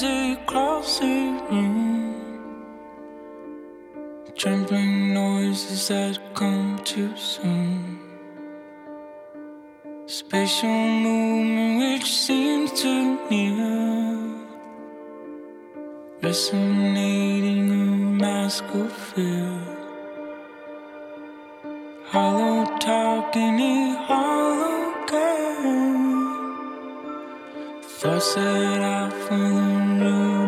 music crossing mm. Trembling noises that come too soon. Spatial movement which seems too near. Resonating a mask of fear. Hollow talking, hollow Toss set out for the new